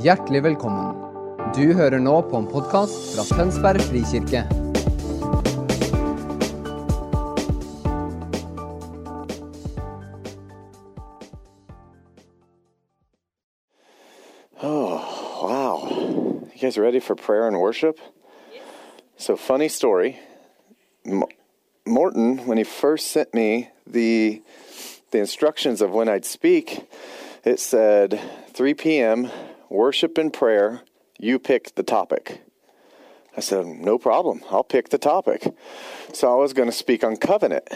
Hjertelig velkommen. Du hører nå på en podkast fra Tønsberg frikirke. Oh, wow. You guys ready for prayer and worship? So, funny story. M- Morton, when he first sent me the, the instructions of when I'd speak, it said 3 p.m., worship and prayer. You pick the topic. I said, no problem. I'll pick the topic. So I was going to speak on covenant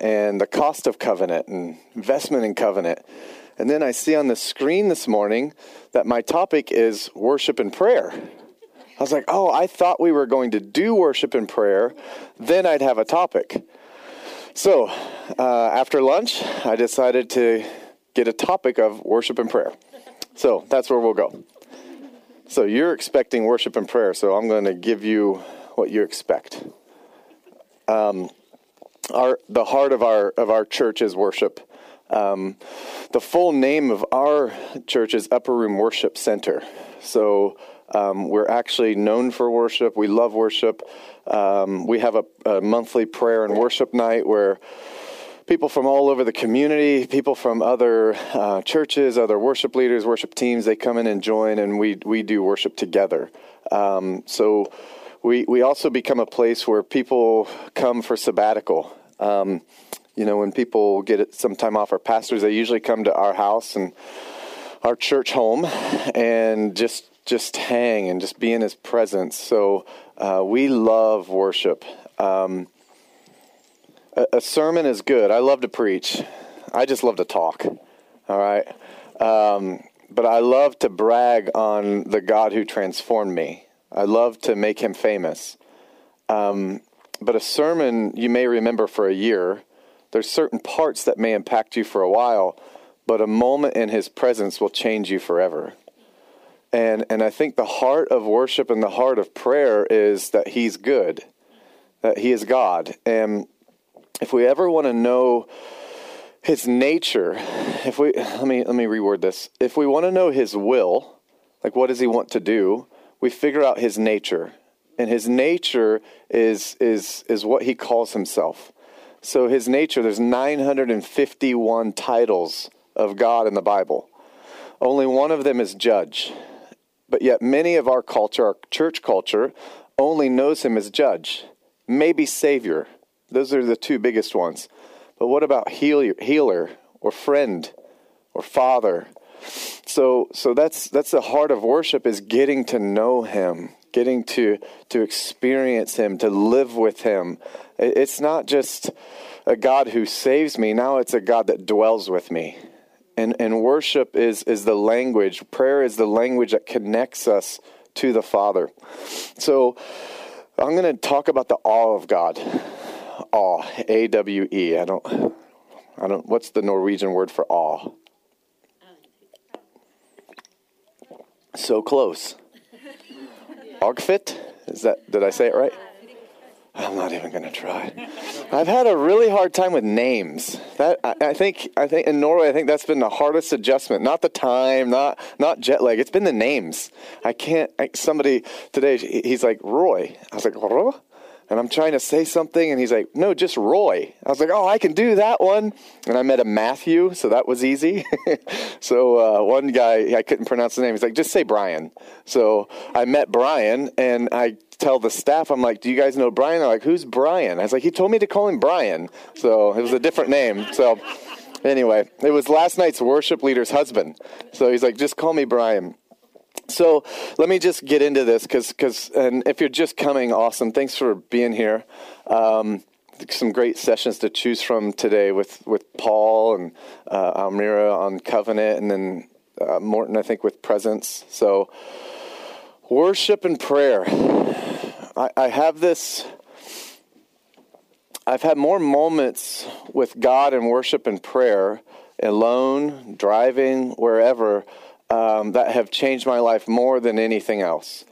and the cost of covenant and investment in covenant. And then I see on the screen this morning that my topic is worship and prayer. I was like, oh, I thought we were going to do worship and prayer, then I'd have a topic. So uh, after lunch, I decided to get a topic of worship and prayer. So that's where we'll go. So you're expecting worship and prayer, so I'm going to give you what you expect. Um, our the heart of our of our church is worship. Um, the full name of our church is Upper Room Worship Center. So um, we're actually known for worship. We love worship. Um, we have a, a monthly prayer and worship night where people from all over the community, people from other uh, churches, other worship leaders, worship teams, they come in and join, and we we do worship together. Um, so we we also become a place where people come for sabbatical. Um, you know, when people get some time off, our pastors they usually come to our house and our church home and just just hang and just be in His presence. So uh, we love worship. Um, a, a sermon is good. I love to preach. I just love to talk. All right. Um, but I love to brag on the God who transformed me. I love to make him famous. Um, but a sermon you may remember for a year. There's certain parts that may impact you for a while, but a moment in his presence will change you forever. And and I think the heart of worship and the heart of prayer is that he's good, that he is God. And if we ever want to know his nature, if we let me let me reword this. If we want to know his will, like what does he want to do, we figure out his nature. And his nature is is is what he calls himself. So his nature, there's 951 titles of God in the Bible. Only one of them is judge. But yet many of our culture, our church culture, only knows him as judge, maybe savior. Those are the two biggest ones. But what about healer, healer or friend or father? So so that's that's the heart of worship is getting to know him, getting to to experience him, to live with him. It's not just a God who saves me, now it's a God that dwells with me. And and worship is is the language, prayer is the language that connects us to the Father. So I'm going to talk about the awe of God awe, A W E. I don't, I don't. What's the Norwegian word for awe? So close. Ogfit? Is that? Did I say it right? I'm not even going to try. I've had a really hard time with names. That I, I, think I think in Norway I think that's been the hardest adjustment. Not the time, not not jet lag. It's been the names. I can't. I, somebody today he's like Roy. I was like Roy and I'm trying to say something, and he's like, "No, just Roy." I was like, "Oh, I can do that one." And I met a Matthew, so that was easy. so uh, one guy, I couldn't pronounce the name. He's like, "Just say Brian." So I met Brian, and I tell the staff, "I'm like, do you guys know Brian?" They're like, "Who's Brian?" I was like, "He told me to call him Brian." So it was a different name. So anyway, it was last night's worship leader's husband. So he's like, "Just call me Brian." So let me just get into this because, and if you're just coming, awesome. Thanks for being here. Um, some great sessions to choose from today with, with Paul and uh, Almira on covenant, and then uh, Morton, I think, with presence. So, worship and prayer. I, I have this. I've had more moments with God in worship and prayer, alone, driving, wherever um, that have changed my life more than anything else.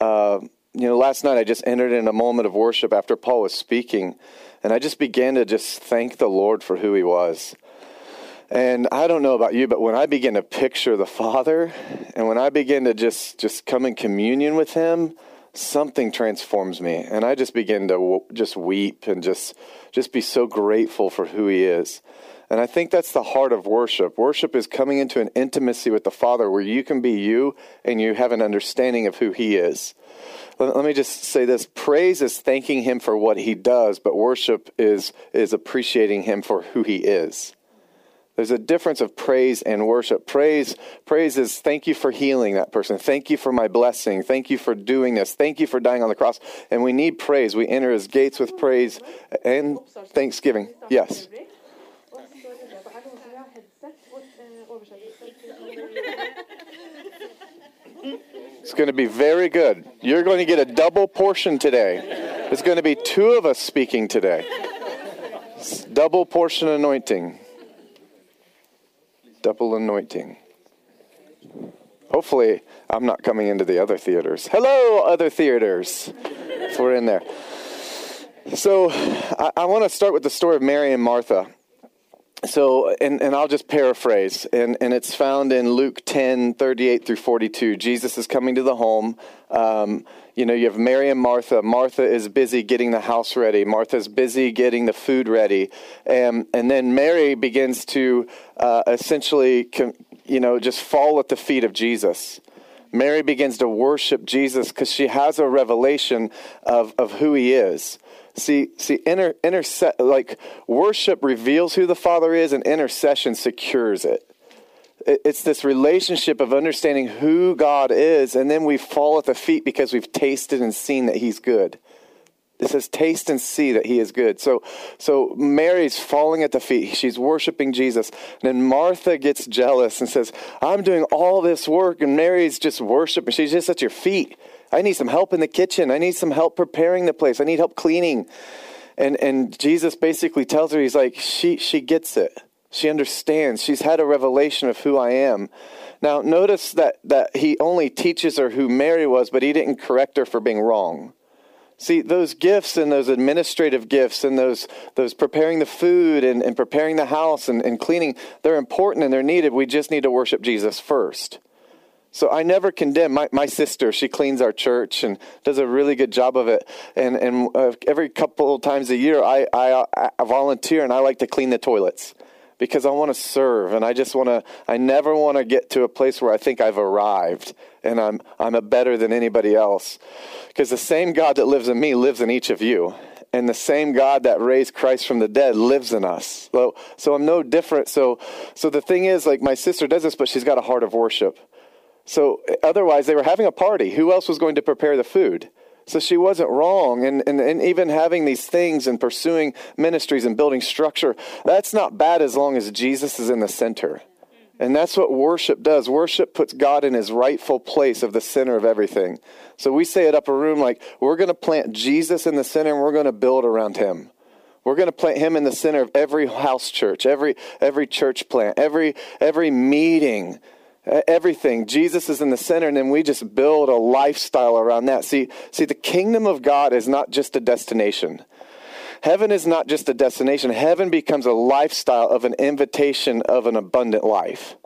Uh, you know, last night I just entered in a moment of worship after Paul was speaking, and I just began to just thank the Lord for who he was. And I don't know about you, but when I begin to picture the Father and when I begin to just, just come in communion with Him, something transforms me. And I just begin to w- just weep and just, just be so grateful for who He is. And I think that's the heart of worship. Worship is coming into an intimacy with the Father where you can be you and you have an understanding of who He is. Let, me just say this praise is thanking Him for what He does, but worship is, is appreciating Him for who He is. There's a difference of praise and worship. Praise, praise is thank you for healing that person. Thank you for my blessing. Thank you for doing this. Thank you for dying on the cross. And we need praise. We enter his gates with praise and thanksgiving. Yes. It's going to be very good. You're going to get a double portion today. It's going to be two of us speaking today. Double portion anointing. Double anointing. Hopefully, I'm not coming into the other theaters. Hello, other theaters, if we're in there. So, I, I want to start with the story of Mary and Martha so and, and i'll just paraphrase and, and it's found in luke 10 38 through 42 jesus is coming to the home. Um, you know you have mary and martha. Martha is busy getting the house ready. Martha's busy getting the food ready. And, and then mary begins to uh, essentially you know just fall at the feet of jesus. Mary begins to worship jesus because she has a revelation of, of who he is See, see, inter, interse- like worship reveals who the Father is, and intercession secures it. it. It's this relationship of understanding who God is, and then we fall at the feet because we've tasted and seen that He's good. It says, "Taste and see that He is good." So, so Mary's falling at the feet. She's worshiping Jesus, and then Martha gets jealous and says, "I'm doing all this work, and Mary's just worshiping. She's just at your feet." I need some help in the kitchen. I need some help preparing the place. I need help cleaning. And and Jesus basically tells her, he's like, she she gets it. She understands. She's had a revelation of who I am. Now notice that that he only teaches her who Mary was, but he didn't correct her for being wrong. See, those gifts and those administrative gifts and those, those preparing the food and, and preparing the house and, and cleaning, they're important and they're needed. We just need to worship Jesus first. So I never condemn my, my sister. She cleans our church and does a really good job of it. And and uh, every couple times a year, I, I, I volunteer and I like to clean the toilets because I want to serve and I just want to. I never want to get to a place where I think I've arrived and I'm I'm a better than anybody else. Because the same God that lives in me lives in each of you and the same God that raised Christ from the dead lives in us. So, so I'm no different. So, so the thing is, like my sister does this, but she's got a heart of worship. So otherwise, they were having a party. Who else was going to prepare the food? So she wasn't wrong. And, and, and even having these things and pursuing ministries and building structure, that's not bad as long as Jesus is in the center. And that's what worship does. Worship puts God in his rightful place of the center of everything. So we say at Upper Room, like, we're going to plant Jesus in the center and we're going to build around him. We're going to plant him in the center of every house church, every, every church plant, every, every meeting everything. Jesus is in the center and then we just build a lifestyle around that. See see the kingdom of god is not just a destination. Heaven is not just a destination. Heaven becomes a lifestyle of an invitation of an abundant life.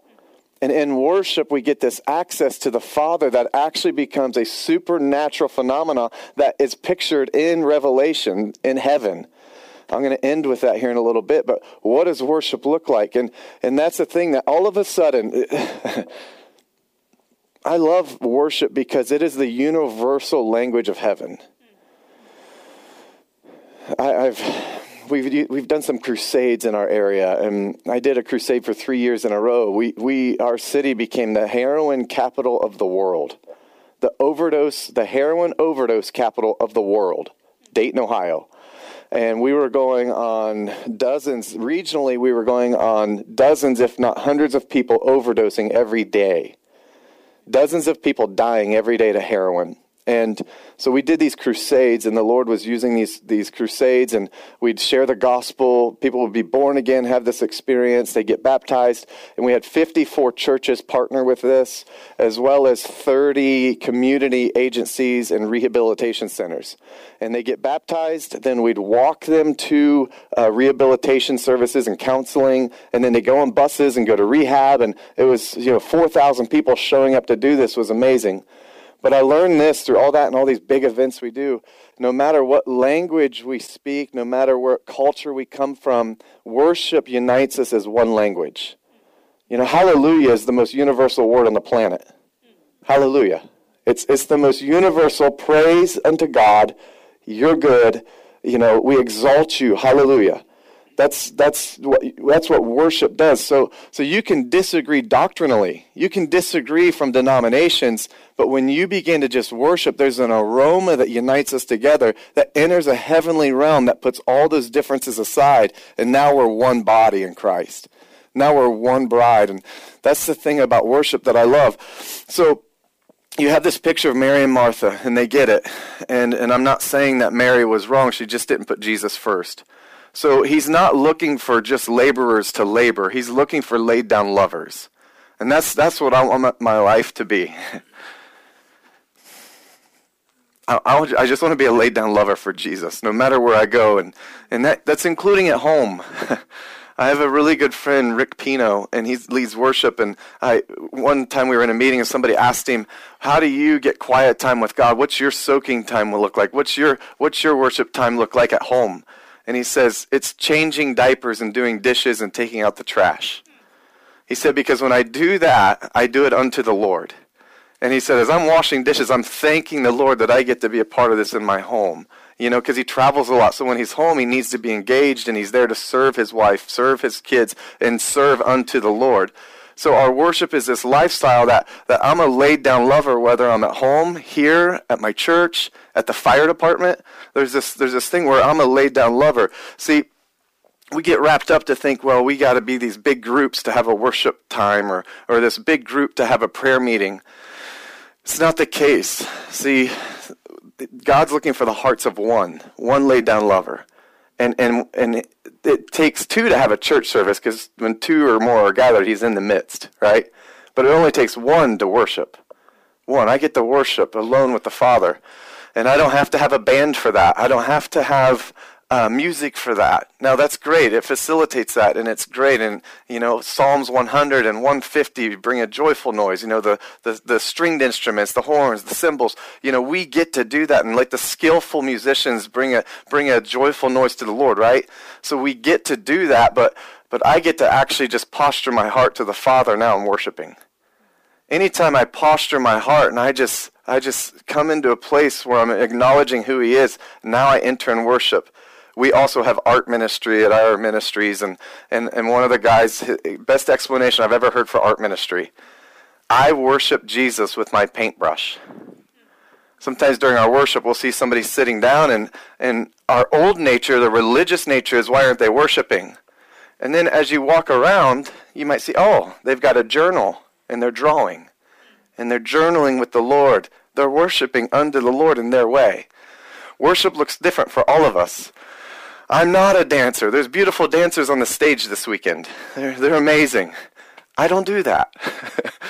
And in worship we get this access to the father that actually becomes a supernatural phenomena that is pictured in revelation in heaven I'm going to end with that here in a little bit, but what does worship look like? And and that's the thing that all of a sudden I love worship because it is the universal language of heaven. I, have we've we've done some crusades in our area, and I did a crusade for three years in a row. We we our city became the heroin capital of the world, the overdose, the heroin overdose capital of the world, Dayton, Ohio and we were going on dozens regionally we were going on dozens if not hundreds of people overdosing every day. Dozens of people dying every day to heroin And so we did these crusades, and the Lord was using these, these crusades, and we'd share the gospel. People would be born again, have this experience, they get baptized. And we had 54 churches partner with this, as well as 30 community agencies and rehabilitation centers. And they get baptized, then we'd walk them to uh, rehabilitation services and counseling, and then they go on buses and go to rehab. And it was, you know, 4,000 people showing up to do this was amazing. But I learned this through all that and all these big events we do. No matter what language we speak, no matter what culture we come from, worship unites us as one language. You know, hallelujah is the most universal word on the planet. Hallelujah. It's, it's the most universal praise unto God. You're good. You know, we exalt you. Hallelujah. That's, that's, what, that's what worship does. So, so you can disagree doctrinally. You can disagree from denominations, but when you begin to just worship, there's an aroma that unites us together that enters a heavenly realm that puts all those differences aside. And now we're one body in Christ. Now we're one bride. And that's the thing about worship that I love. So, you have this picture of Mary and Martha, and they get it. And, and I'm not saying that Mary was wrong. She just didn't put Jesus first. So he's not looking for just laborers to labor. He's looking for laid down lovers. And that's, that's what I want my life to be. I, I, just want to be a laid down lover for Jesus, no matter where I go. And, and that, that's including at home. I have a really good friend, Rick Pino, and he leads worship. And I, one time we were in a meeting and somebody asked him, "How do you get quiet time with God? What's your soaking time will look like? What's your what's your worship time look like at home?" And he says, It's changing diapers and doing dishes and taking out the trash. He said, Because when I do that, I do it unto the Lord. And he said, As I'm washing dishes, I'm thanking the Lord that I get to be a part of this in my home. You know, because he travels a lot. So when he's home, he needs to be engaged and he's there to serve his wife, serve his kids, and serve unto the Lord. So our worship is this lifestyle that, that I'm a laid down lover, whether I'm at home, here, at my church, at the fire department. There's this, there's this thing where I'm a laid down lover. See, we get wrapped up to think, well, we got to be these big groups to have a worship time or, or this big group to have a prayer meeting. It's not the case. See, God's looking for the hearts of one, one laid down lover. And, and, and it takes two to have a church service because when two or more are gathered, he's in the midst, right? But it only takes one to worship. One, I get to worship alone with the Father. And I don't have to have a band for that. I don't have to have uh, music for that. Now that's great. It facilitates that, and it's great. And you know, Psalms 100 and 150 bring a joyful noise. You know, the, the the stringed instruments, the horns, the cymbals. You know, we get to do that, and like the skillful musicians bring a bring a joyful noise to the Lord, right? So we get to do that, but but I get to actually just posture my heart to the Father. Now I'm worshiping. Anytime I posture my heart and I just I just come into a place where I'm acknowledging who He is. Now I enter in worship we also have art ministry at our ministries and, and, and one of the guys best explanation i've ever heard for art ministry. I worship jesus with my paintbrush. Sometimes during our worship we'll see somebody sitting down and, and our old nature the religious nature is why aren't they worshiping? And then as you walk around you might see oh they've got a journal and they're drawing and they're journaling with the lord. They're worshiping unto the lord in their way. Worship looks different for all of us I'm not a dancer. There's beautiful dancers on the stage this weekend. They're, they're amazing. I don't do that.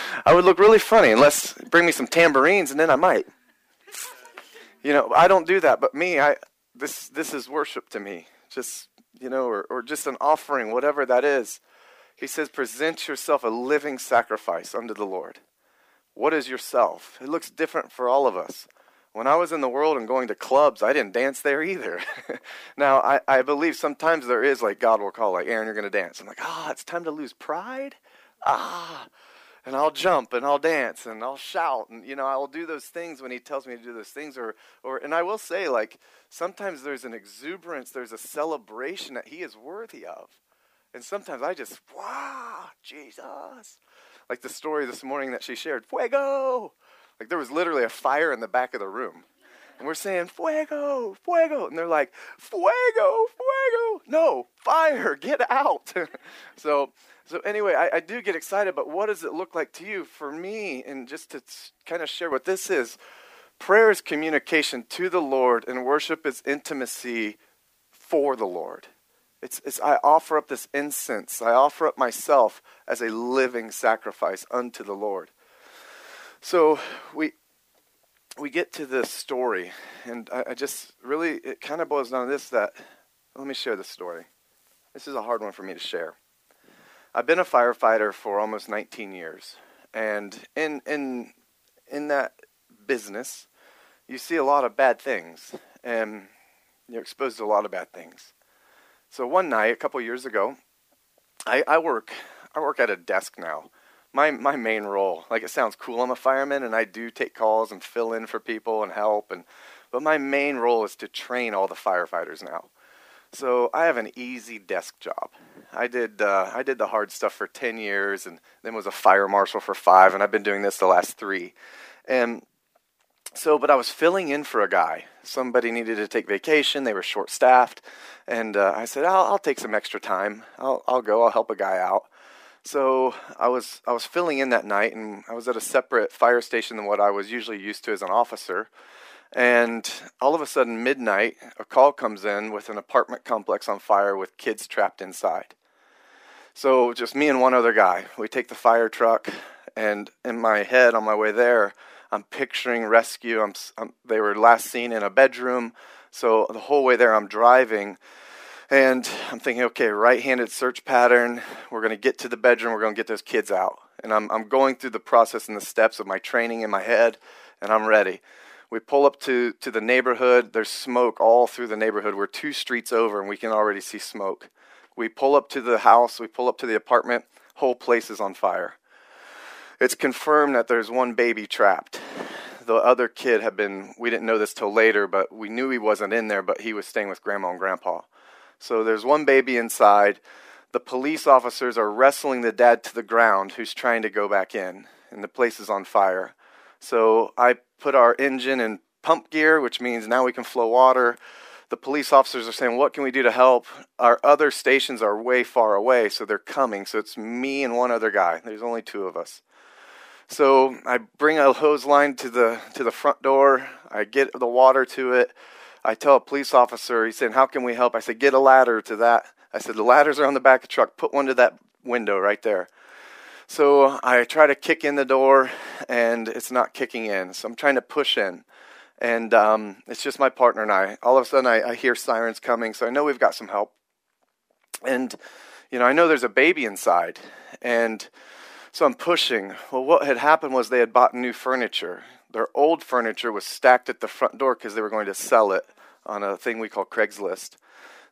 I would look really funny unless bring me some tambourines and then I might. You know, I don't do that, but me, I this this is worship to me. Just, you know, or, or just an offering, whatever that is. He says, present yourself a living sacrifice unto the Lord. What is yourself? It looks different for all of us. When I was in the world and going to clubs, I didn't dance there either. now, I, I believe sometimes there is like God will call, like, Aaron, you're going to dance. I'm like, ah, oh, it's time to lose pride. Ah, and I'll jump and I'll dance and I'll shout and you know I will do those things when he tells me to do those things or or and I will say like sometimes there's an exuberance there's a celebration that he is worthy of and sometimes I just wow Jesus like the story this morning that she shared fuego like there was literally a fire in the back of the room. And we're saying, fuego, fuego. And they're like, fuego, fuego. No, fire, get out. so, so anyway, I, I, do get excited, but what does it look like to you? For me, and just to kind of share what this is, Prayer is communication to the Lord, and worship is intimacy for the Lord. It's, it's, I offer up this incense. I offer up myself as a living sacrifice unto the Lord. So we we get to this story, and I, I just really it kind of boils down to this. That let me share this story. This is a hard one for me to share. I've been a firefighter for almost 19 years, and in in in that business, you see a lot of bad things, and you're exposed to a lot of bad things. So one night, a couple years ago, I, I work I work at a desk now. My my main role, like it sounds cool, I'm a fireman and I do take calls and fill in for people and help and but my main role is to train all the firefighters now. So I have an easy desk job. I did uh, I did the hard stuff for ten years, and then was a fire marshal for five, and I've been doing this the last three. And so, but I was filling in for a guy. Somebody needed to take vacation. They were short staffed, and uh, I said, I'll, "I'll take some extra time. I'll I'll go. I'll help a guy out." So I was I was filling in that night, and I was at a separate fire station than what I was usually used to as an officer. And all of a sudden, midnight, a call comes in with an apartment complex on fire with kids trapped inside. So just me and one other guy. We take the fire truck, and in my head, on my way there, I'm picturing rescue. I'm, I'm, they were last seen in a bedroom. So the whole way there, I'm driving, and I'm thinking, okay, right-handed search pattern. We're going to get to the bedroom. We're going to get those kids out. And I'm, I'm going through the process and the steps of my training in my head, and I'm ready. We pull up to, to the neighborhood. There's smoke all through the neighborhood. We're two streets over, and we can already see smoke. We pull up to the house. We pull up to the apartment. Whole place is on fire. It's confirmed that there's one baby trapped. The other kid had been, we didn't know this till later, but we knew he wasn't in there, but he was staying with grandma and grandpa. So there's one baby inside. The police officers are wrestling the dad to the ground who's trying to go back in, and the place is on fire. So I put our engine in pump gear, which means now we can flow water. The police officers are saying, What can we do to help? Our other stations are way far away, so they're coming. So it's me and one other guy. There's only two of us. So I bring a hose line to the to the front door. I get the water to it. I tell a police officer, he's saying, How can we help? I said, Get a ladder to that. I said, The ladders are on the back of the truck. Put one to that window right there. So I try to kick in the door, and it's not kicking in. So I'm trying to push in, and um, it's just my partner and I. All of a sudden, I, I hear sirens coming, so I know we've got some help. And you know, I know there's a baby inside, and so I'm pushing. Well, what had happened was they had bought new furniture. Their old furniture was stacked at the front door because they were going to sell it on a thing we call Craigslist.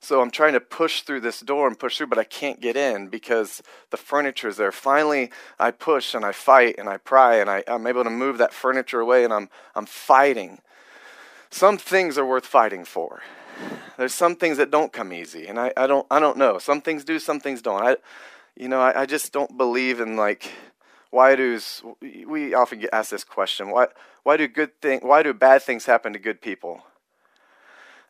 So I'm trying to push through this door and push through, but I can't get in because the furniture is there. Finally, I push and I fight and I pry and I, I'm able to move that furniture away and I'm, I'm fighting. Some things are worth fighting for. There's some things that don't come easy, and I, I don't I don't know. Some things do, some things don't. I, you know, I, I just don't believe in like why does we often get asked this question why why do good thing why do bad things happen to good people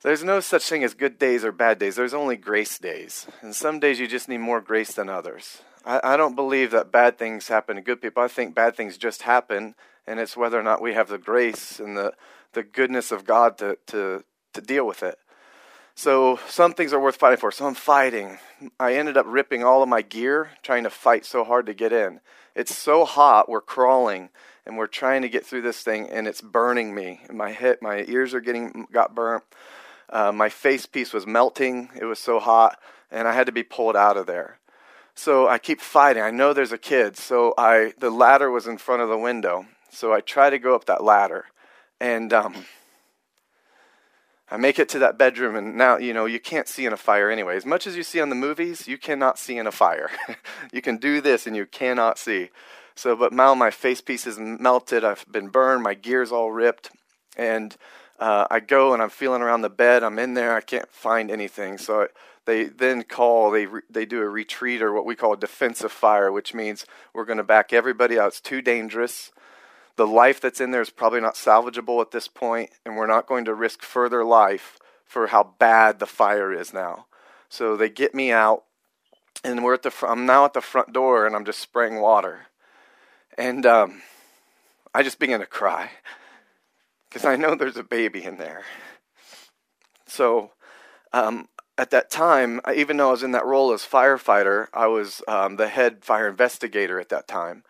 there's no such thing as good days or bad days. There's only grace days. And some days you just need more grace than others. I, I don't believe that bad things happen to good people. I think bad things just happen, and it's whether or not we have the grace and the, the goodness of God to, to, to deal with it. So some things are worth fighting for. So I'm fighting. I ended up ripping all of my gear trying to fight so hard to get in. It's so hot, we're crawling and we're trying to get through this thing and it's burning me. My head my ears are getting got burnt. Uh, my face piece was melting. It was so hot, and I had to be pulled out of there. So I keep fighting. I know there's a kid. So I the ladder was in front of the window. So I try to go up that ladder, and um, I make it to that bedroom. And now you know you can't see in a fire anyway. As much as you see on the movies, you cannot see in a fire. you can do this, and you cannot see. So, but now my face piece is melted. I've been burned. My gear's all ripped, and uh, I go and I'm feeling around the bed. I'm in there. I can't find anything. So they then call. They re, they do a retreat or what we call a defensive fire, which means we're going to back everybody out. It's too dangerous. The life that's in there is probably not salvageable at this point, and we're not going to risk further life for how bad the fire is now. So they get me out, and we're at the. Fr- I'm now at the front door, and I'm just spraying water, and um, I just begin to cry because I know there's a baby in there. So um, at that time, even though I was in that role as firefighter, I was um, the head fire investigator at that time.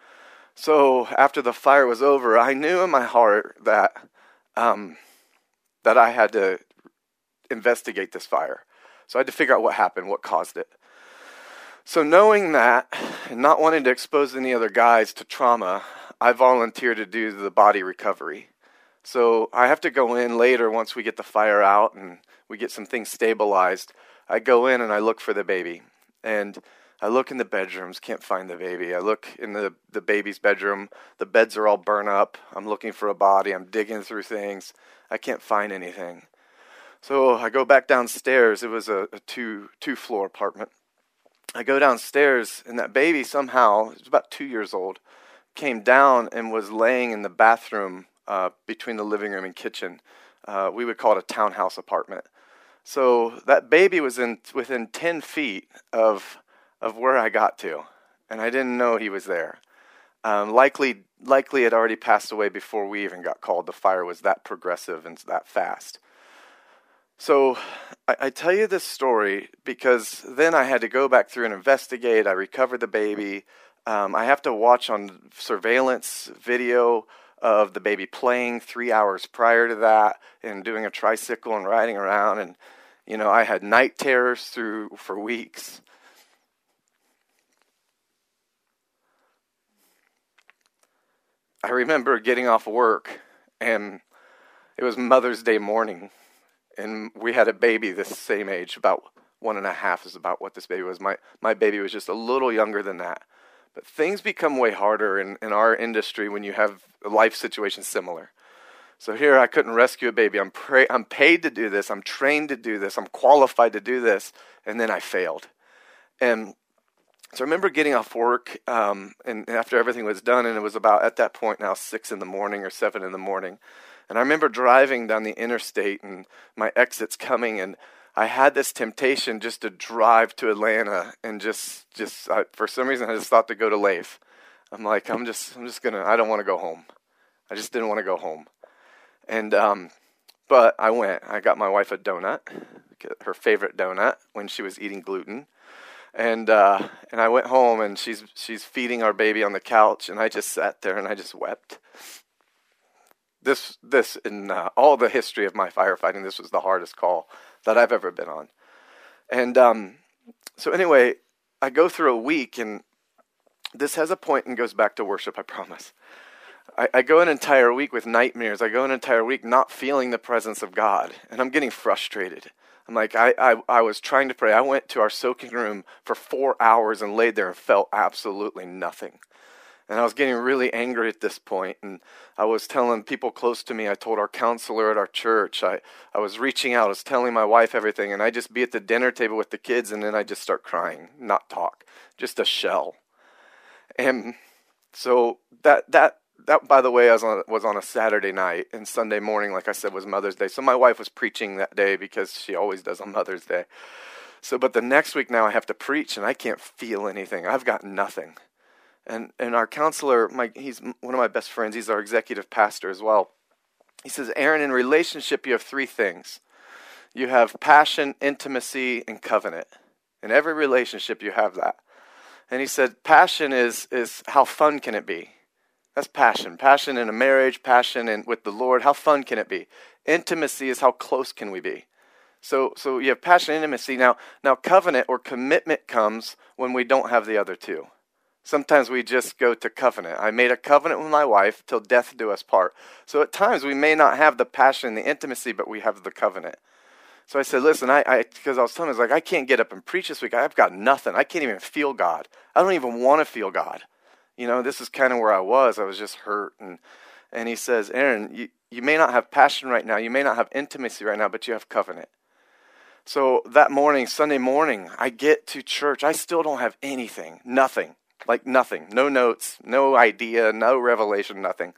So after the fire was over, I knew in my heart that um, that I had to investigate this fire. So I had to figure out what happened, what caused it. So knowing that, and not wanting to expose any other guys to trauma, I volunteered to do the body recovery. So I have to go in later once we get the fire out and we get some things stabilized. I go in and I look for the baby. And I look in the bedrooms, can't find the baby. I look in the, the baby's bedroom, the beds are all burnt up. I'm looking for a body, I'm digging through things. I can't find anything. So I go back downstairs. It was a, a two two floor apartment. I go downstairs, and that baby somehow, it was about two years old, came down and was laying in the bathroom uh, between the living room and kitchen. Uh, we would call it a townhouse apartment. So that baby was in within 10 feet of of where I got to, and I didn't know he was there. Um, likely, likely had already passed away before we even got called. The fire was that progressive and that fast. So I, I, tell you this story because then I had to go back through and investigate. I recovered the baby. Um, I have to watch on surveillance video of the baby playing three hours prior to that and doing a tricycle and riding around. And, you know, I had night terrors through for weeks. I remember getting off work and it was Mother's Day morning and we had a baby this same age, about one and a half is about what this baby was. My my baby was just a little younger than that. But things become way harder in, in our industry when you have a life situation similar. So here I couldn't rescue a baby. I'm I'm paid to do this. I'm trained to do this. I'm qualified to do this, and then I failed. And so I remember getting off work, um, and after everything was done, and it was about at that point now six in the morning or seven in the morning. And I remember driving down the interstate and my exit's coming and I had this temptation just to drive to Atlanta and just just I, for some reason I just thought to go to Leif. I'm like I'm just I'm just gonna I don't want to go home. I just didn't want to go home, and um, but I went. I got my wife a donut, her favorite donut when she was eating gluten, and uh, and I went home and she's she's feeding our baby on the couch and I just sat there and I just wept this this in uh, all the history of my firefighting, this was the hardest call that I've ever been on. And um, so anyway, I go through a week, and this has a point and goes back to worship. I promise. I, I go an entire week with nightmares. I go an entire week not feeling the presence of God, and I'm getting frustrated. I'm like, I, I, I was trying to pray. I went to our soaking room for four hours and laid there and felt absolutely nothing. And I was getting really angry at this point, and I was telling people close to me. I told our counselor at our church. I, I was reaching out. I was telling my wife everything, and I just be at the dinner table with the kids, and then I just start crying, not talk, just a shell. And so that that that by the way was on was on a Saturday night, and Sunday morning, like I said, was Mother's Day. So my wife was preaching that day because she always does on Mother's Day. So, but the next week now I have to preach, and I can't feel anything. I've got nothing. And and our counselor, my, he's one of my best friends. He's our executive pastor as well. He says, Aaron, in relationship, you have three things. You have passion, intimacy, and covenant. In every relationship, you have that. And he said, passion is is how fun can it be? That's passion. Passion in a marriage, passion in with the Lord. How fun can it be? Intimacy is how close can we be? So so you have passion, intimacy. Now now covenant or commitment comes when we don't have the other two. Sometimes we just go to covenant. I made a covenant with my wife till death do us part. So at times we may not have the passion, the intimacy, but we have the covenant. So I said, listen, I, because I, I, was telling him, I was like, I can't get up and preach this week. I've got nothing. I can't even feel God. I don't even want to feel God. You know, this is kind of where I was. I was just hurt. And, and he says, Aaron, you, you may not have passion right now. You may not have intimacy right now, but you have covenant. So that morning, Sunday morning, I get to church. I still don't have anything, nothing. Like nothing. No notes, no idea, no revelation, nothing.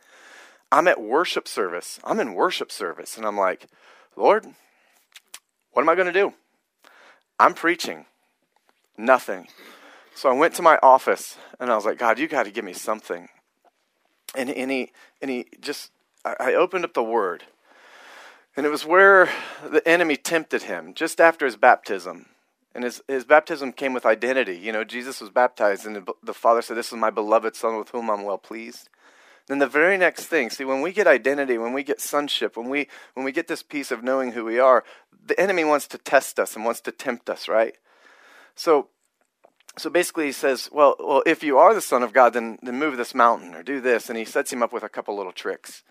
I'm at worship service. I'm in worship service. And I'm like, Lord, what am I going to do? I'm preaching. Nothing. So I went to my office and I was like, God, you got to give me something. And, and, he, and he just, I, I opened up the word And it was where the enemy tempted him just after his baptism. And his, his baptism came with identity. You know, Jesus was baptized, and the Father said, This is my beloved Son with whom I'm well pleased. Then the very next thing, see, when we get identity, when we get sonship, when we when we get this piece of knowing who we are, the enemy wants to test us and wants to tempt us, right? So so basically he says, well, well, if you are the son of God, then, then move this mountain or do this. And he sets him up with a couple little tricks.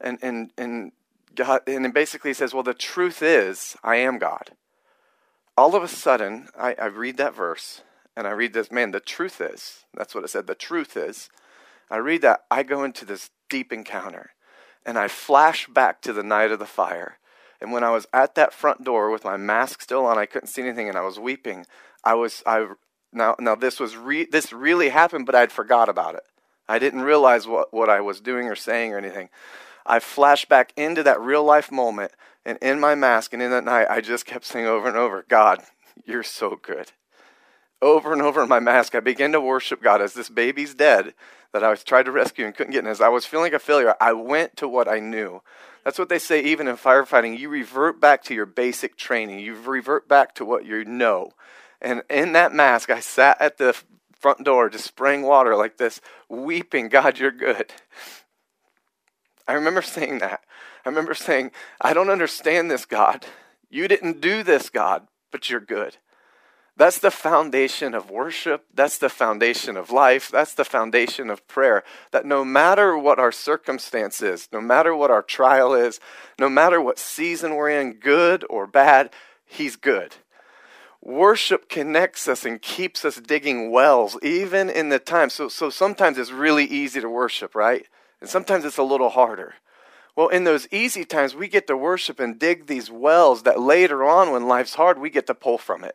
And, and, and, God, and basically he says, well, the truth is, I am God. All of a sudden, I, I read that verse and I read this, man, the truth is, that's what it said, the truth is. I read that, I go into this deep encounter and I flash back to the night of the fire. And when I was at that front door with my mask still on, I couldn't see anything and I was weeping. I was I now, now this was re- this really happened, but I'd forgot about it. I didn't realize what, what I was doing or saying or anything. I flashed back into that real life moment, and in my mask and in that night, I just kept saying over and over, God, you're so good. Over and over in my mask, I began to worship God as this baby's dead that I was trying to rescue and couldn't get in. As I was feeling a failure, I went to what I knew. That's what they say even in firefighting. You revert back to your basic training. You revert back to what you know. And in that mask, I sat at the front door just spraying water like this, weeping, God, you're good. I remember saying that. I remember saying, I don't understand this, God. You didn't do this, God, but you're good. That's the foundation of worship. That's the foundation of life. That's the foundation of prayer. That no matter what our circumstance is, no matter what our trial is, no matter what season we're in, good or bad, He's good. Worship connects us and keeps us digging wells, even in the time. So, so sometimes it's really easy to worship, right? And sometimes it's a little harder. Well, in those easy times, we get to worship and dig these wells that later on, when life's hard, we get to pull from it.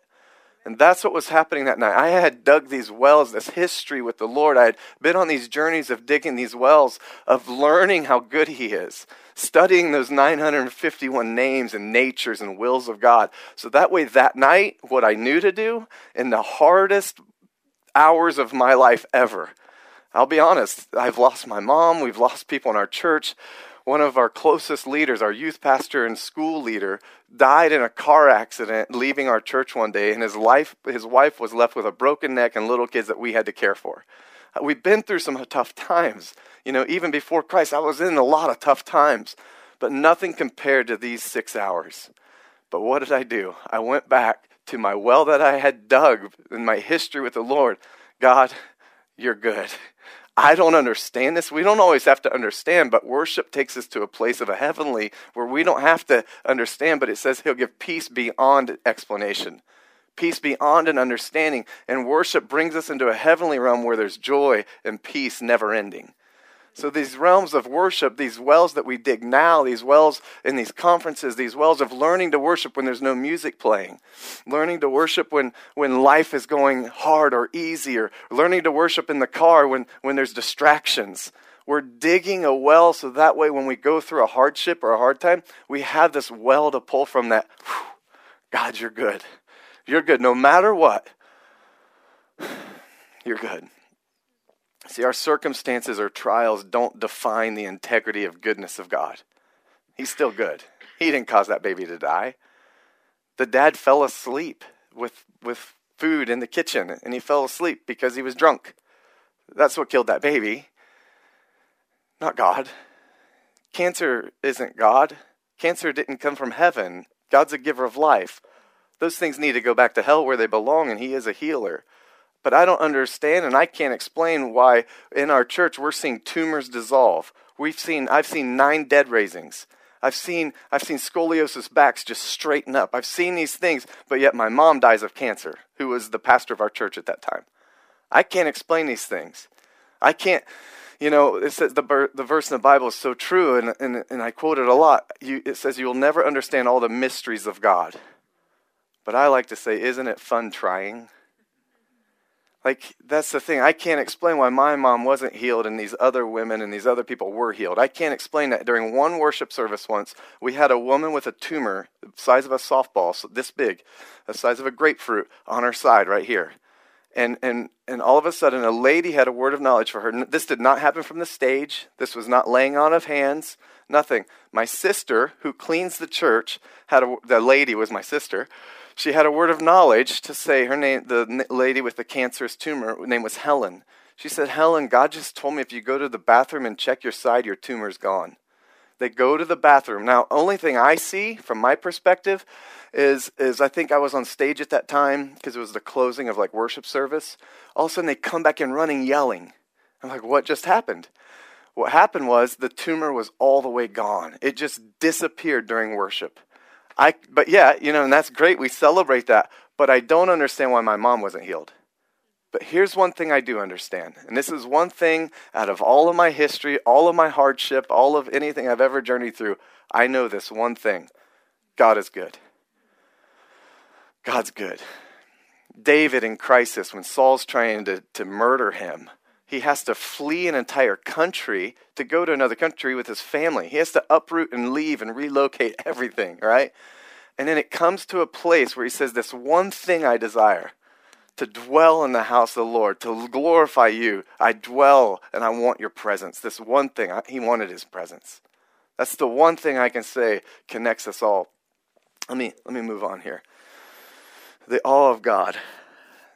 And that's what was happening that night. I had dug these wells, this history with the Lord. I had been on these journeys of digging these wells, of learning how good He is, studying those 951 names and natures and wills of God. So that way, that night, what I knew to do in the hardest hours of my life ever, I'll be honest, I've lost my mom, we've lost people in our church one of our closest leaders, our youth pastor and school leader, died in a car accident leaving our church one day, and his, life, his wife was left with a broken neck and little kids that we had to care for. Uh, we've been through some tough times. You know, even before Christ, I was in a lot of tough times, but nothing compared to these six hours. But what did I do? I went back to my well that I had dug in my history with the Lord. God, you're good. I don't understand this. We don't always have to understand, but worship takes us to a place of a heavenly where we don't have to understand, but it says He'll give peace beyond explanation, peace beyond an understanding. And worship brings us into a heavenly realm where there's joy and peace never ending. So, these realms of worship, these wells that we dig now, these wells in these conferences, these wells of learning to worship when there's no music playing, learning to worship when, when life is going hard or easy, or learning to worship in the car when, when there's distractions. We're digging a well so that way when we go through a hardship or a hard time, we have this well to pull from that. God, you're good. You're good no matter what. You're good. See, our circumstances or trials don't define the integrity of goodness of God. He's still good. He didn't cause that baby to die. The dad fell asleep with, with food in the kitchen, and he fell asleep because he was drunk. That's what killed that baby, not God. Cancer isn't God. Cancer didn't come from heaven. God's a giver of life. Those things need to go back to hell where they belong, and He is a healer. But I don't understand and I can't explain why in our church we're seeing tumors dissolve. We've seen I've seen nine dead raisings. I've seen I've seen scoliosis backs just straighten up. I've seen these things, but yet my mom dies of cancer, who was the pastor of our church at that time. I can't explain these things. I can't you know, it says the, the verse in the Bible is so true, and, and, and I quote it a lot. You, it says, You will never understand all the mysteries of God. But I like to say, Isn't it fun trying? Like, that's the thing. I can't explain why my mom wasn't healed and these other women and these other people were healed. I can't explain that. During one worship service once, we had a woman with a tumor the size of a softball, so this big, the size of a grapefruit, on her side right here. And, and, and all of a sudden, a lady had a word of knowledge for her. This did not happen from the stage. This was not laying on of hands, nothing. My sister, who cleans the church, had a, the lady was my sister. She had a word of knowledge to say her name, the lady with the cancerous tumor, name was Helen. She said, Helen, God just told me if you go to the bathroom and check your side, your tumor's gone. They go to the bathroom. Now, only thing I see from my perspective is is I think I was on stage at that time because it was the closing of like worship service. All of a sudden they come back in running yelling. I'm like, what just happened? What happened was the tumor was all the way gone. It just disappeared during worship. I but yeah, you know, and that's great. We celebrate that. But I don't understand why my mom wasn't healed. But here's one thing I do understand. And this is one thing out of all of my history, all of my hardship, all of anything I've ever journeyed through. I know this one thing God is good. God's good. David in crisis, when Saul's trying to, to murder him, he has to flee an entire country to go to another country with his family. He has to uproot and leave and relocate everything, right? And then it comes to a place where he says, This one thing I desire to dwell in the house of the Lord, to glorify you. I dwell and I want your presence. This one thing, he wanted his presence. That's the one thing I can say connects us all. Let me, let me move on here. The awe of God.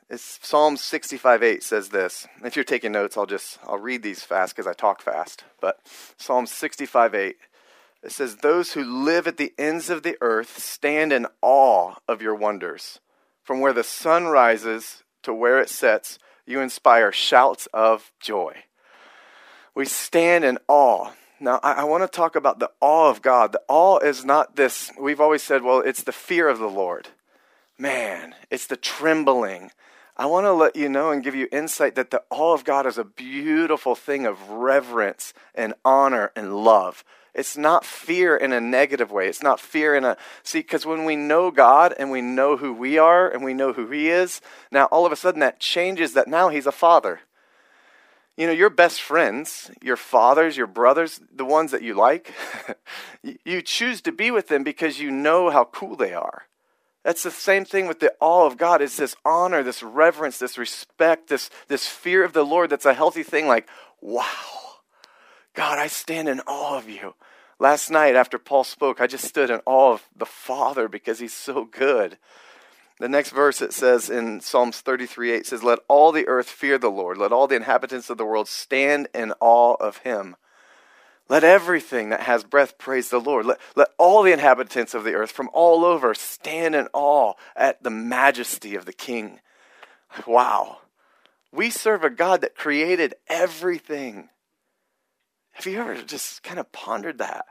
It's Psalm 65 8 says this. If you're taking notes, I'll just I'll read these fast because I talk fast. But Psalm 65 8 it says, Those who live at the ends of the earth stand in awe of your wonders. From where the sun rises to where it sets, you inspire shouts of joy. We stand in awe. Now, I, I want to talk about the awe of God. The awe is not this, we've always said, well, it's the fear of the Lord. Man, it's the trembling. I want to let you know and give you insight that the awe of God is a beautiful thing of reverence and honor and love. It's not fear in a negative way. It's not fear in a. See, because when we know God and we know who we are and we know who He is, now all of a sudden that changes that now He's a father. You know, your best friends, your fathers, your brothers, the ones that you like, you choose to be with them because you know how cool they are. That's the same thing with the awe of God. It's this honor, this reverence, this respect, this, this fear of the Lord that's a healthy thing like, wow, God, I stand in awe of you. Last night, after Paul spoke, I just stood in awe of the Father because he's so good. The next verse it says in Psalms 33 8 says, Let all the earth fear the Lord. Let all the inhabitants of the world stand in awe of him. Let everything that has breath praise the Lord. Let, let all the inhabitants of the earth from all over stand in awe at the majesty of the King. Wow. We serve a God that created everything. Have you ever just kind of pondered that?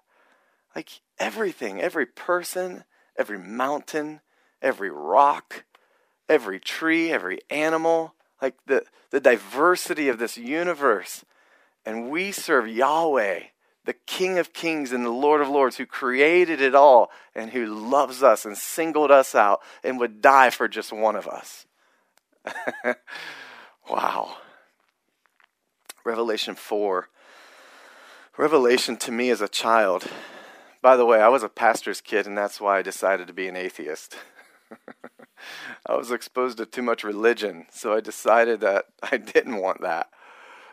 Like everything, every person, every mountain, every rock, every tree, every animal, like the, the diversity of this universe. And we serve Yahweh, the King of Kings and the Lord of Lords, who created it all and who loves us and singled us out and would die for just one of us. wow. Revelation 4 Revelation to me as a child. By the way, I was a pastor's kid, and that's why I decided to be an atheist. I was exposed to too much religion, so I decided that I didn't want that.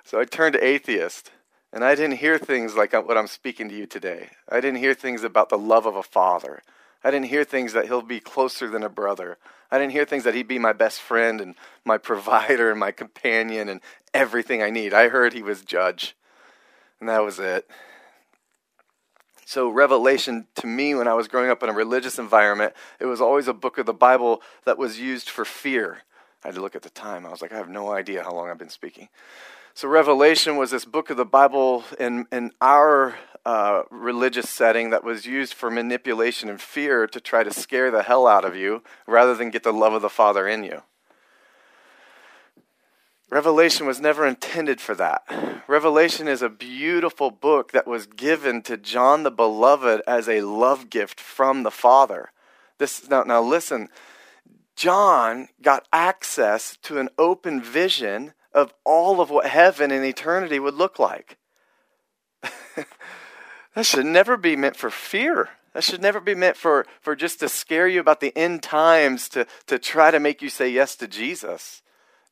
So I turned atheist, and I didn't hear things like uh, what I'm speaking to you today. I didn't hear things about the love of a father. I didn't hear things that he'll be closer than a brother. I didn't hear things that he'd be my best friend and my provider and my companion and everything I need. I heard he was judge. And that was it. So, Revelation to me, when I was growing up in a religious environment, it was always a book of the Bible that was used for fear. I had to look at the time. I was like, I have no idea how long I've been speaking. So, Revelation was this book of the Bible in, in our uh, religious setting that was used for manipulation and fear to try to scare the hell out of you rather than get the love of the Father in you. Revelation was never intended for that. Revelation is a beautiful book that was given to John the Beloved as a love gift from the Father. This now, now listen, John got access to an open vision of all of what heaven and eternity would look like. that should never be meant for fear. That should never be meant for, for just to scare you about the end times to, to try to make you say yes to Jesus.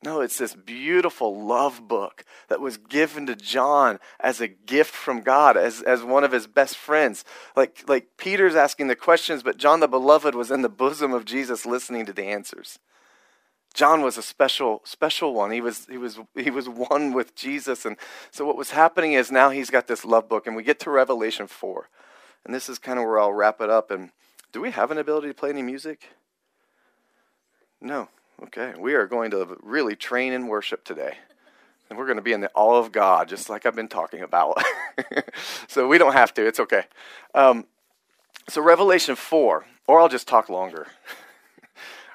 No, it's this beautiful love book that was given to John as a gift from God, as, as one of his best friends. Like, like Peter's asking the questions, but John the Beloved was in the bosom of Jesus listening to the answers. John was a special, special one. He was, he was, he was one with Jesus. And so what was happening is now he's got this love book, and we get to Revelation 4. And this is kind of where I'll wrap it up. And do we have an ability to play any music? No. Okay, we are going to really train in worship today. And we're going to be in the awe of God, just like I've been talking about. so we don't have to, it's okay. Um, so, Revelation 4, or I'll just talk longer.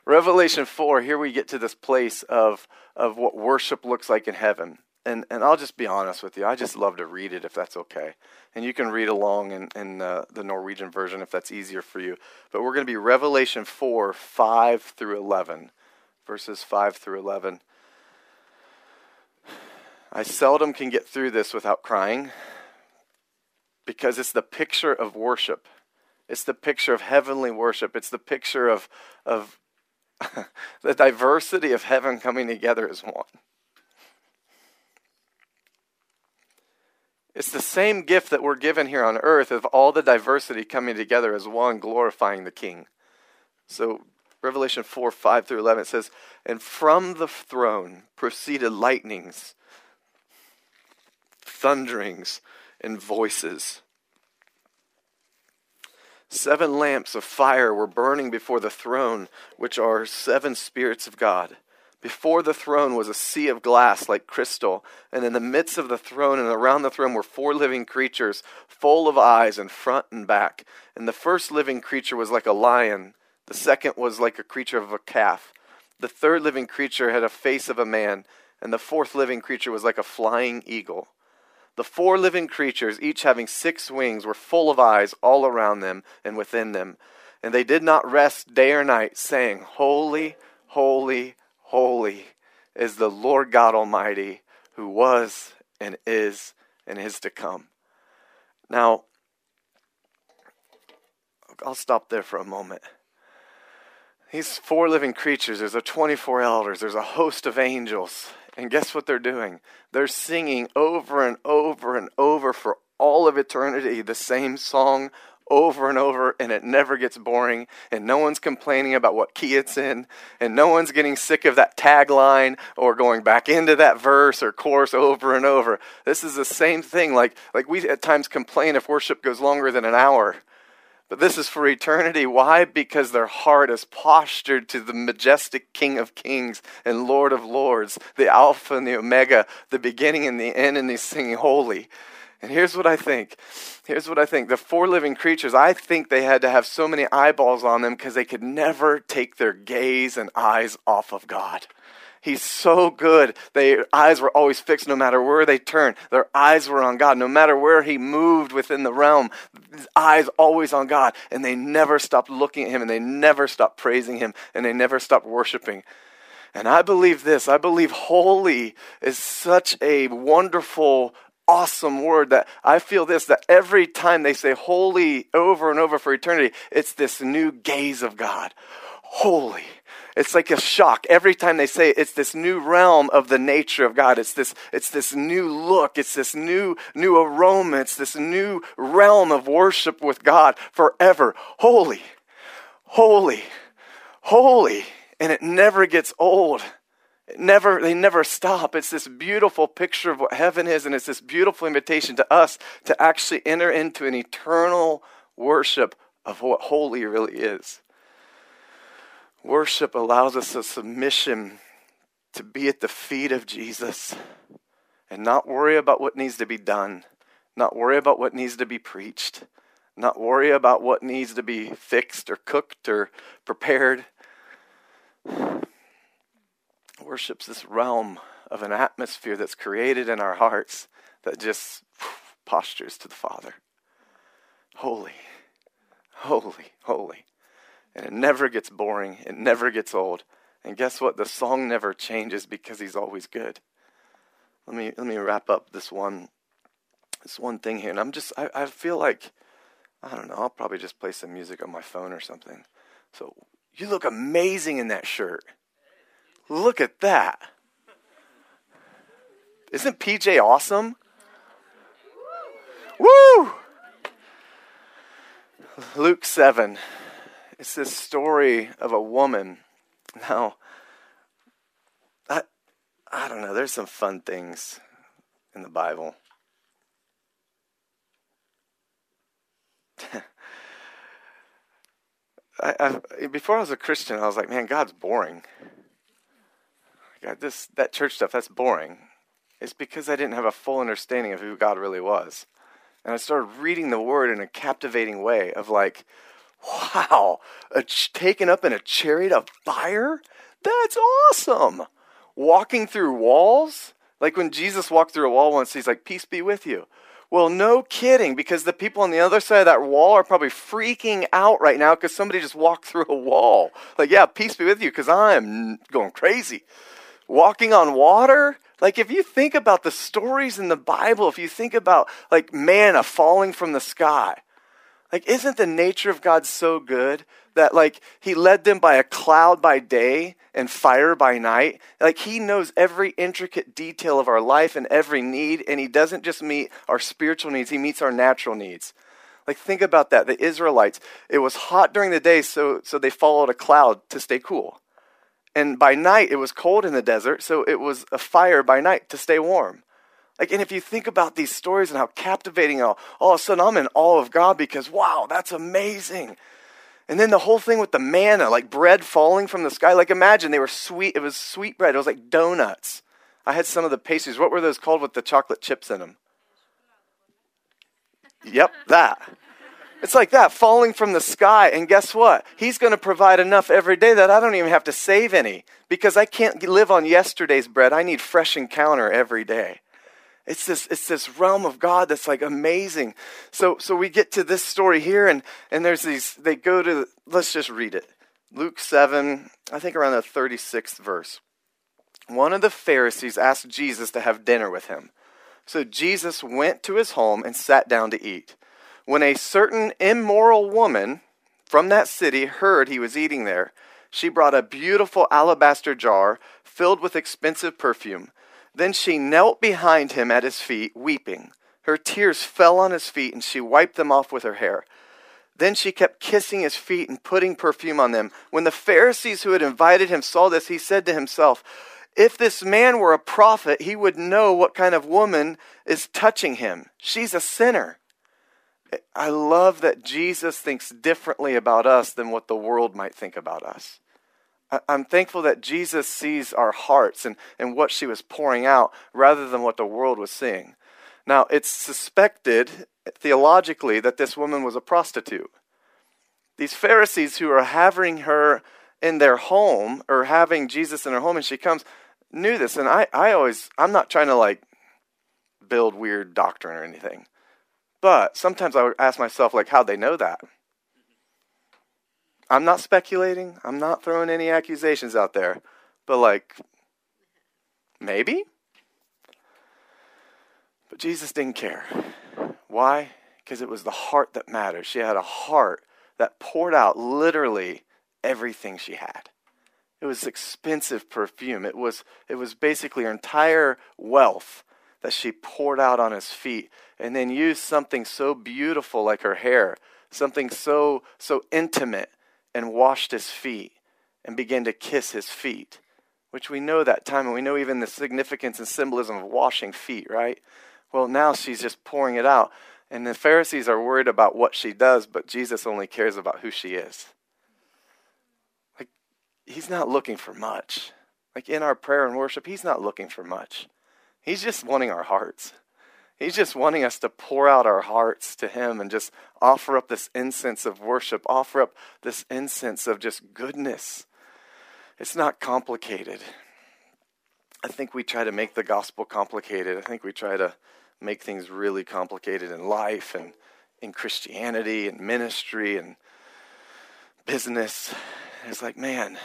Revelation 4, here we get to this place of, of what worship looks like in heaven. And, and I'll just be honest with you, I just love to read it if that's okay. And you can read along in, in uh, the Norwegian version if that's easier for you. But we're going to be Revelation 4, 5 through 11 verses 5 through 11. I seldom can get through this without crying because it's the picture of worship. It's the picture of heavenly worship. It's the picture of, of the diversity of heaven coming together as one. It's the same gift that we're given here on earth of all the diversity coming together as one, glorifying the King. So Revelation 4 5 through 11, it says, And from the throne proceeded lightnings, thunderings, and voices. Seven lamps of fire were burning before the throne, which are seven spirits of God. Before the throne was a sea of glass like crystal, and in the midst of the throne and around the throne were four living creatures, full of eyes in front and back. And the first living creature was like a lion. The second was like a creature of a calf. The third living creature had a face of a man, and the fourth living creature was like a flying eagle. The four living creatures, each having six wings, were full of eyes all around them and within them. And they did not rest day or night, saying, Holy, holy, holy is the Lord God Almighty, who was and is and is to come. Now, I'll stop there for a moment. These four living creatures, there's a 24 elders, there's a host of angels. And guess what they're doing? They're singing over and over and over for all of eternity the same song over and over, and it never gets boring, and no one's complaining about what key it's in, and no one's getting sick of that tagline or going back into that verse or chorus over and over. This is the same thing. Like, like we at times complain if worship goes longer than an hour. But this is for eternity. Why? Because their heart is postured to the majestic King of Kings and Lord of Lords, the Alpha and the Omega, the beginning and the end, and he's singing holy. And here's what I think. Here's what I think. The four living creatures, I think they had to have so many eyeballs on them because they could never take their gaze and eyes off of God. He's so good. Their eyes were always fixed no matter where they turned. Their eyes were on God. No matter where he moved within the realm, his eyes always on God. And they never stopped looking at him and they never stopped praising him and they never stopped worshiping. And I believe this. I believe holy is such a wonderful awesome word that I feel this that every time they say holy over and over for eternity, it's this new gaze of God. Holy, it's like a shock every time they say it, it's this new realm of the nature of God. It's this, it's this new look. It's this new, new aroma. It's this new realm of worship with God forever. Holy, holy, holy. And it never gets old. It never, they never stop. It's this beautiful picture of what heaven is, and it's this beautiful invitation to us to actually enter into an eternal worship of what holy really is. Worship allows us a submission to be at the feet of Jesus and not worry about what needs to be done, not worry about what needs to be preached, not worry about what needs to be fixed or cooked or prepared. Worship's this realm of an atmosphere that's created in our hearts that just postures to the Father. Holy, holy, holy. And it never gets boring, it never gets old. And guess what? The song never changes because he's always good. Let me let me wrap up this one this one thing here. And I'm just I, I feel like I don't know, I'll probably just play some music on my phone or something. So you look amazing in that shirt. Look at that. Isn't PJ awesome? Woo! Luke 7. It's this story of a woman. Now, I, I don't know, there's some fun things in the Bible. I, I, before I was a Christian, I was like, man, God's boring. God, this that church stuff, that's boring. It's because I didn't have a full understanding of who God really was. And I started reading the word in a captivating way of like, wow, ch- taken up in a chariot of fire? That's awesome. Walking through walls? Like when Jesus walked through a wall once, he's like, peace be with you. Well, no kidding, because the people on the other side of that wall are probably freaking out right now because somebody just walked through a wall. Like, yeah, peace be with you, because I'm going crazy. Walking on water? Like, if you think about the stories in the Bible, if you think about like manna falling from the sky, like, isn't the nature of God so good that, like, He led them by a cloud by day and fire by night? Like, He knows every intricate detail of our life and every need, and He doesn't just meet our spiritual needs, He meets our natural needs. Like, think about that. The Israelites, it was hot during the day, so, so they followed a cloud to stay cool. And by night, it was cold in the desert, so it was a fire by night to stay warm. Like, and if you think about these stories and how captivating, all, all of a sudden I'm in awe of God because, wow, that's amazing. And then the whole thing with the manna, like bread falling from the sky. Like, imagine they were sweet. It was sweet bread. It was like donuts. I had some of the pastries. What were those called with the chocolate chips in them? Yep, that. It's like that falling from the sky. And guess what? He's going to provide enough every day that I don't even have to save any because I can't live on yesterday's bread. I need fresh encounter every day. It's this, it's this realm of God that's like amazing. So, so we get to this story here, and, and there's these, they go to, let's just read it. Luke 7, I think around the 36th verse. One of the Pharisees asked Jesus to have dinner with him. So Jesus went to his home and sat down to eat. When a certain immoral woman from that city heard he was eating there, she brought a beautiful alabaster jar filled with expensive perfume. Then she knelt behind him at his feet, weeping. Her tears fell on his feet, and she wiped them off with her hair. Then she kept kissing his feet and putting perfume on them. When the Pharisees who had invited him saw this, he said to himself, If this man were a prophet, he would know what kind of woman is touching him. She's a sinner. I love that Jesus thinks differently about us than what the world might think about us. I'm thankful that Jesus sees our hearts and, and what she was pouring out rather than what the world was seeing. Now, it's suspected theologically that this woman was a prostitute. These Pharisees who are having her in their home or having Jesus in her home and she comes knew this. And I, I always, I'm not trying to like build weird doctrine or anything. But sometimes I would ask myself, like, how'd they know that? I'm not speculating. I'm not throwing any accusations out there. But, like, maybe? But Jesus didn't care. Why? Because it was the heart that mattered. She had a heart that poured out literally everything she had. It was expensive perfume. It was, it was basically her entire wealth that she poured out on his feet and then used something so beautiful like her hair, something so so intimate and washed his feet and began to kiss his feet, which we know that time and we know even the significance and symbolism of washing feet, right? Well, now she's just pouring it out. And the Pharisees are worried about what she does, but Jesus only cares about who she is. Like, he's not looking for much. Like in our prayer and worship, he's not looking for much. He's just wanting our hearts. He's just wanting us to pour out our hearts to Him and just offer up this incense of worship, offer up this incense of just goodness. It's not complicated. I think we try to make the gospel complicated. I think we try to make things really complicated in life and in Christianity and ministry and business. it's like, man,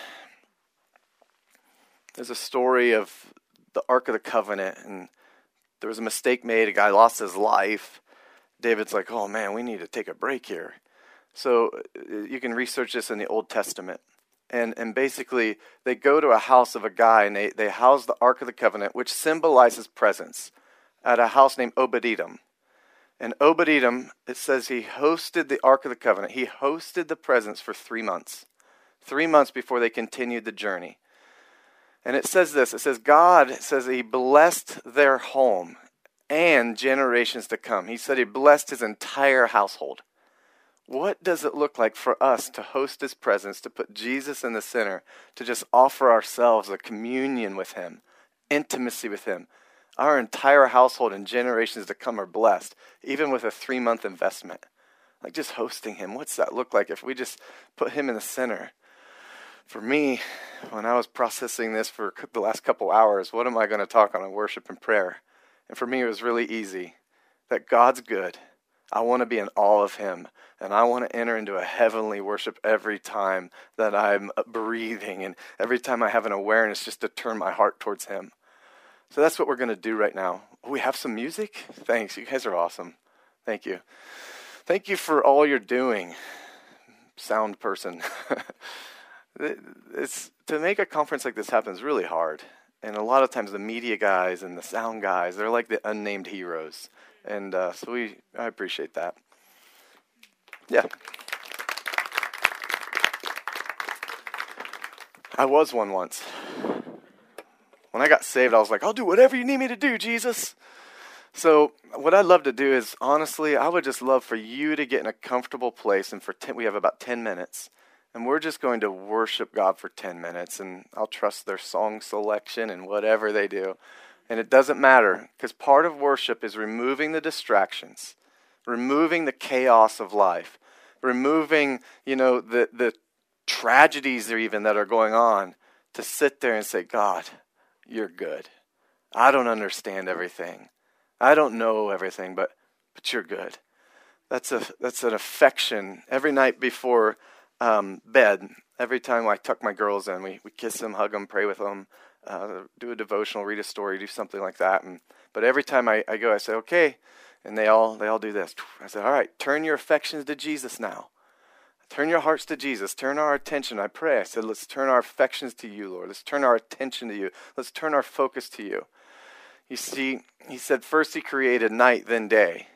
there's a story of the Ark of the Covenant and there was a mistake made, a guy lost his life. David's like, oh man, we need to take a break here. So uh, you can research this in the Old Testament. And, and basically, they go to a house of a guy and they, they house the Ark of the Covenant, which symbolizes presence, at a house named Obed-Edom. And Obed-Edom, it says he hosted the Ark of the Covenant. He hosted the presence for three months, three months before they continued the journey. And it says this it says, God says he blessed their home and generations to come. He said he blessed his entire household. What does it look like for us to host his presence, to put Jesus in the center, to just offer ourselves a communion with him, intimacy with him? Our entire household and generations to come are blessed, even with a three month investment. Like just hosting him. What's that look like if we just put him in the center? For me, when I was processing this for the last couple hours, what am I going to talk on in worship and prayer? And for me, it was really easy that God's good. I want to be in awe of Him. And I want to enter into a heavenly worship every time that I'm uh, breathing and every time I have an awareness just to turn my heart towards Him. So that's what we're going to do right now. We have some music? Thanks. You guys are awesome. Thank you. Thank you for all you're doing, sound person. it's to make a conference like this happen is really hard. And a lot of times the media guys and the sound guys, they're like the unnamed heroes. And uh, so we I appreciate that. Yeah. I was one once. When I got saved, I was like, I'll do whatever you need me to do, Jesus. So, what I'd love to do is, honestly, I would just love for you to get in a comfortable place. And for 10, we have about 10 minutes. And we're just going to worship God for 10 minutes. And I'll trust their song selection and whatever they do. And it doesn't matter because part of worship is removing the distractions, removing the chaos of life, removing, you know, the, the tragedies even that are going on to sit there and say, God, you're good. I don't understand everything. I don't know everything, but but you're good. That's a that's an affection. Every night before um, bed, every time I tuck my girls in, we, we kiss them, hug them, pray with them, uh, do a devotional, read a story, do something like that. And but every time I, I go, I say, okay, and they all they all do this. I said, all right, turn your affections to Jesus now. Turn your hearts to Jesus. Turn our attention. I pray. I said, let's turn our affections to you, Lord. Let's turn our attention to you. Let's turn our focus to you. You see, he said, first he created night, then day.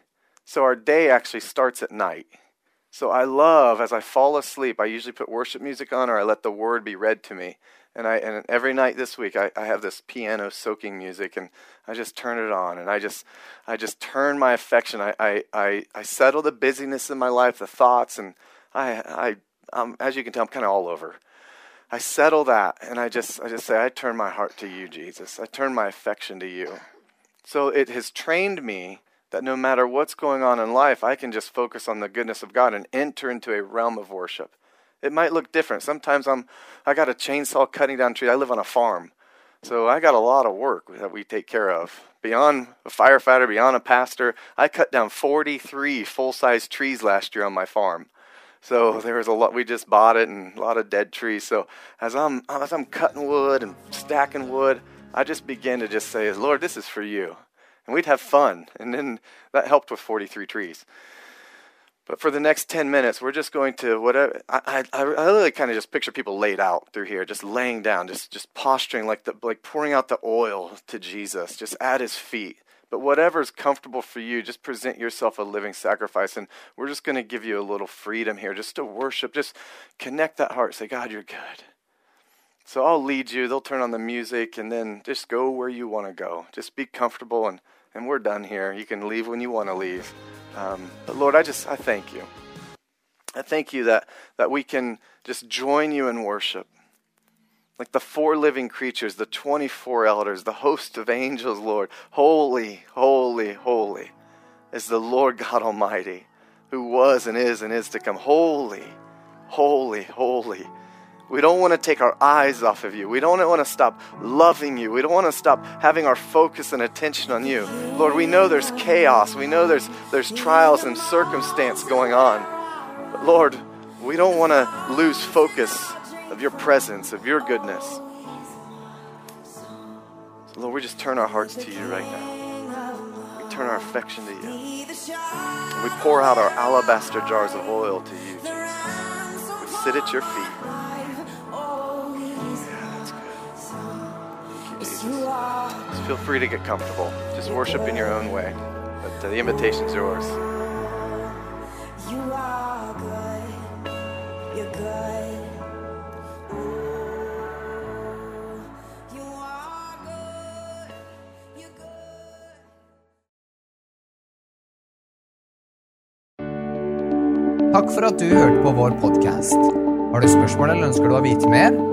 So our day actually starts at night. So I love, as I fall asleep, I usually put worship music on or I let the word be read to me. And I and every night this week I, I have this piano soaking music and I just turn it on and I just I just turn my affection. I, I, I, I settle the busyness in my life, the thoughts and I, I, um, as you can tell, I'm kind of all over. I settle that, and I just, I just say, I turn my heart to you, Jesus. I turn my affection to you. So it has trained me that no matter what's going on in life, I can just focus on the goodness of God and enter into a realm of worship. It might look different. Sometimes I'm, I got a chainsaw cutting down trees. I live on a farm, so I got a lot of work that we take care of. Beyond a firefighter, beyond a pastor, I cut down 43 full-size trees last year on my farm. So there was a lot. We just bought it and a lot of dead trees. So as I'm as I'm cutting wood and stacking wood, I just begin to just say, "Lord, this is for you," and we'd have fun. And then that helped with 43 trees. But for the next 10 minutes, we're just going to whatever. I, I, I really kind of just picture people laid out through here, just laying down, just, just posturing like the, like pouring out the oil to Jesus, just at his feet. But whatever is comfortable for you, just present yourself a living sacrifice. And we're just going to give you a little freedom here just to worship. Just connect that heart. Say, God, you're good. So I'll lead you. They'll turn on the music and then just go where you want to go. Just be comfortable and, and we're done here. You can leave when you want to leave. Um, but Lord, I just, I thank you. I thank you that, that we can just join you in worship like the four living creatures, the 24 elders, the host of angels, Lord. Holy, holy, holy is the Lord God Almighty, who was and is and is to come. Holy, holy, holy. We don't want to take our eyes off of you. We don't want to stop loving you. We don't want to stop having our focus and attention on you. Lord, we know there's chaos. We know there's, there's trials and circumstance going on. But Lord, we don't want to lose focus of your presence, of your goodness. So, Lord, we just turn our hearts to you right now. We turn our affection to you. we pour out our alabaster jars of oil to you, Jesus. We sit at your feet. Feel free to get comfortable. Just worship in your own way. But uh, the invitation's yours. You are good. You're good. You are good. You're good. Takk for at du hørte på vår podkast. Har du spørsmål eller ønsker du å vite mer?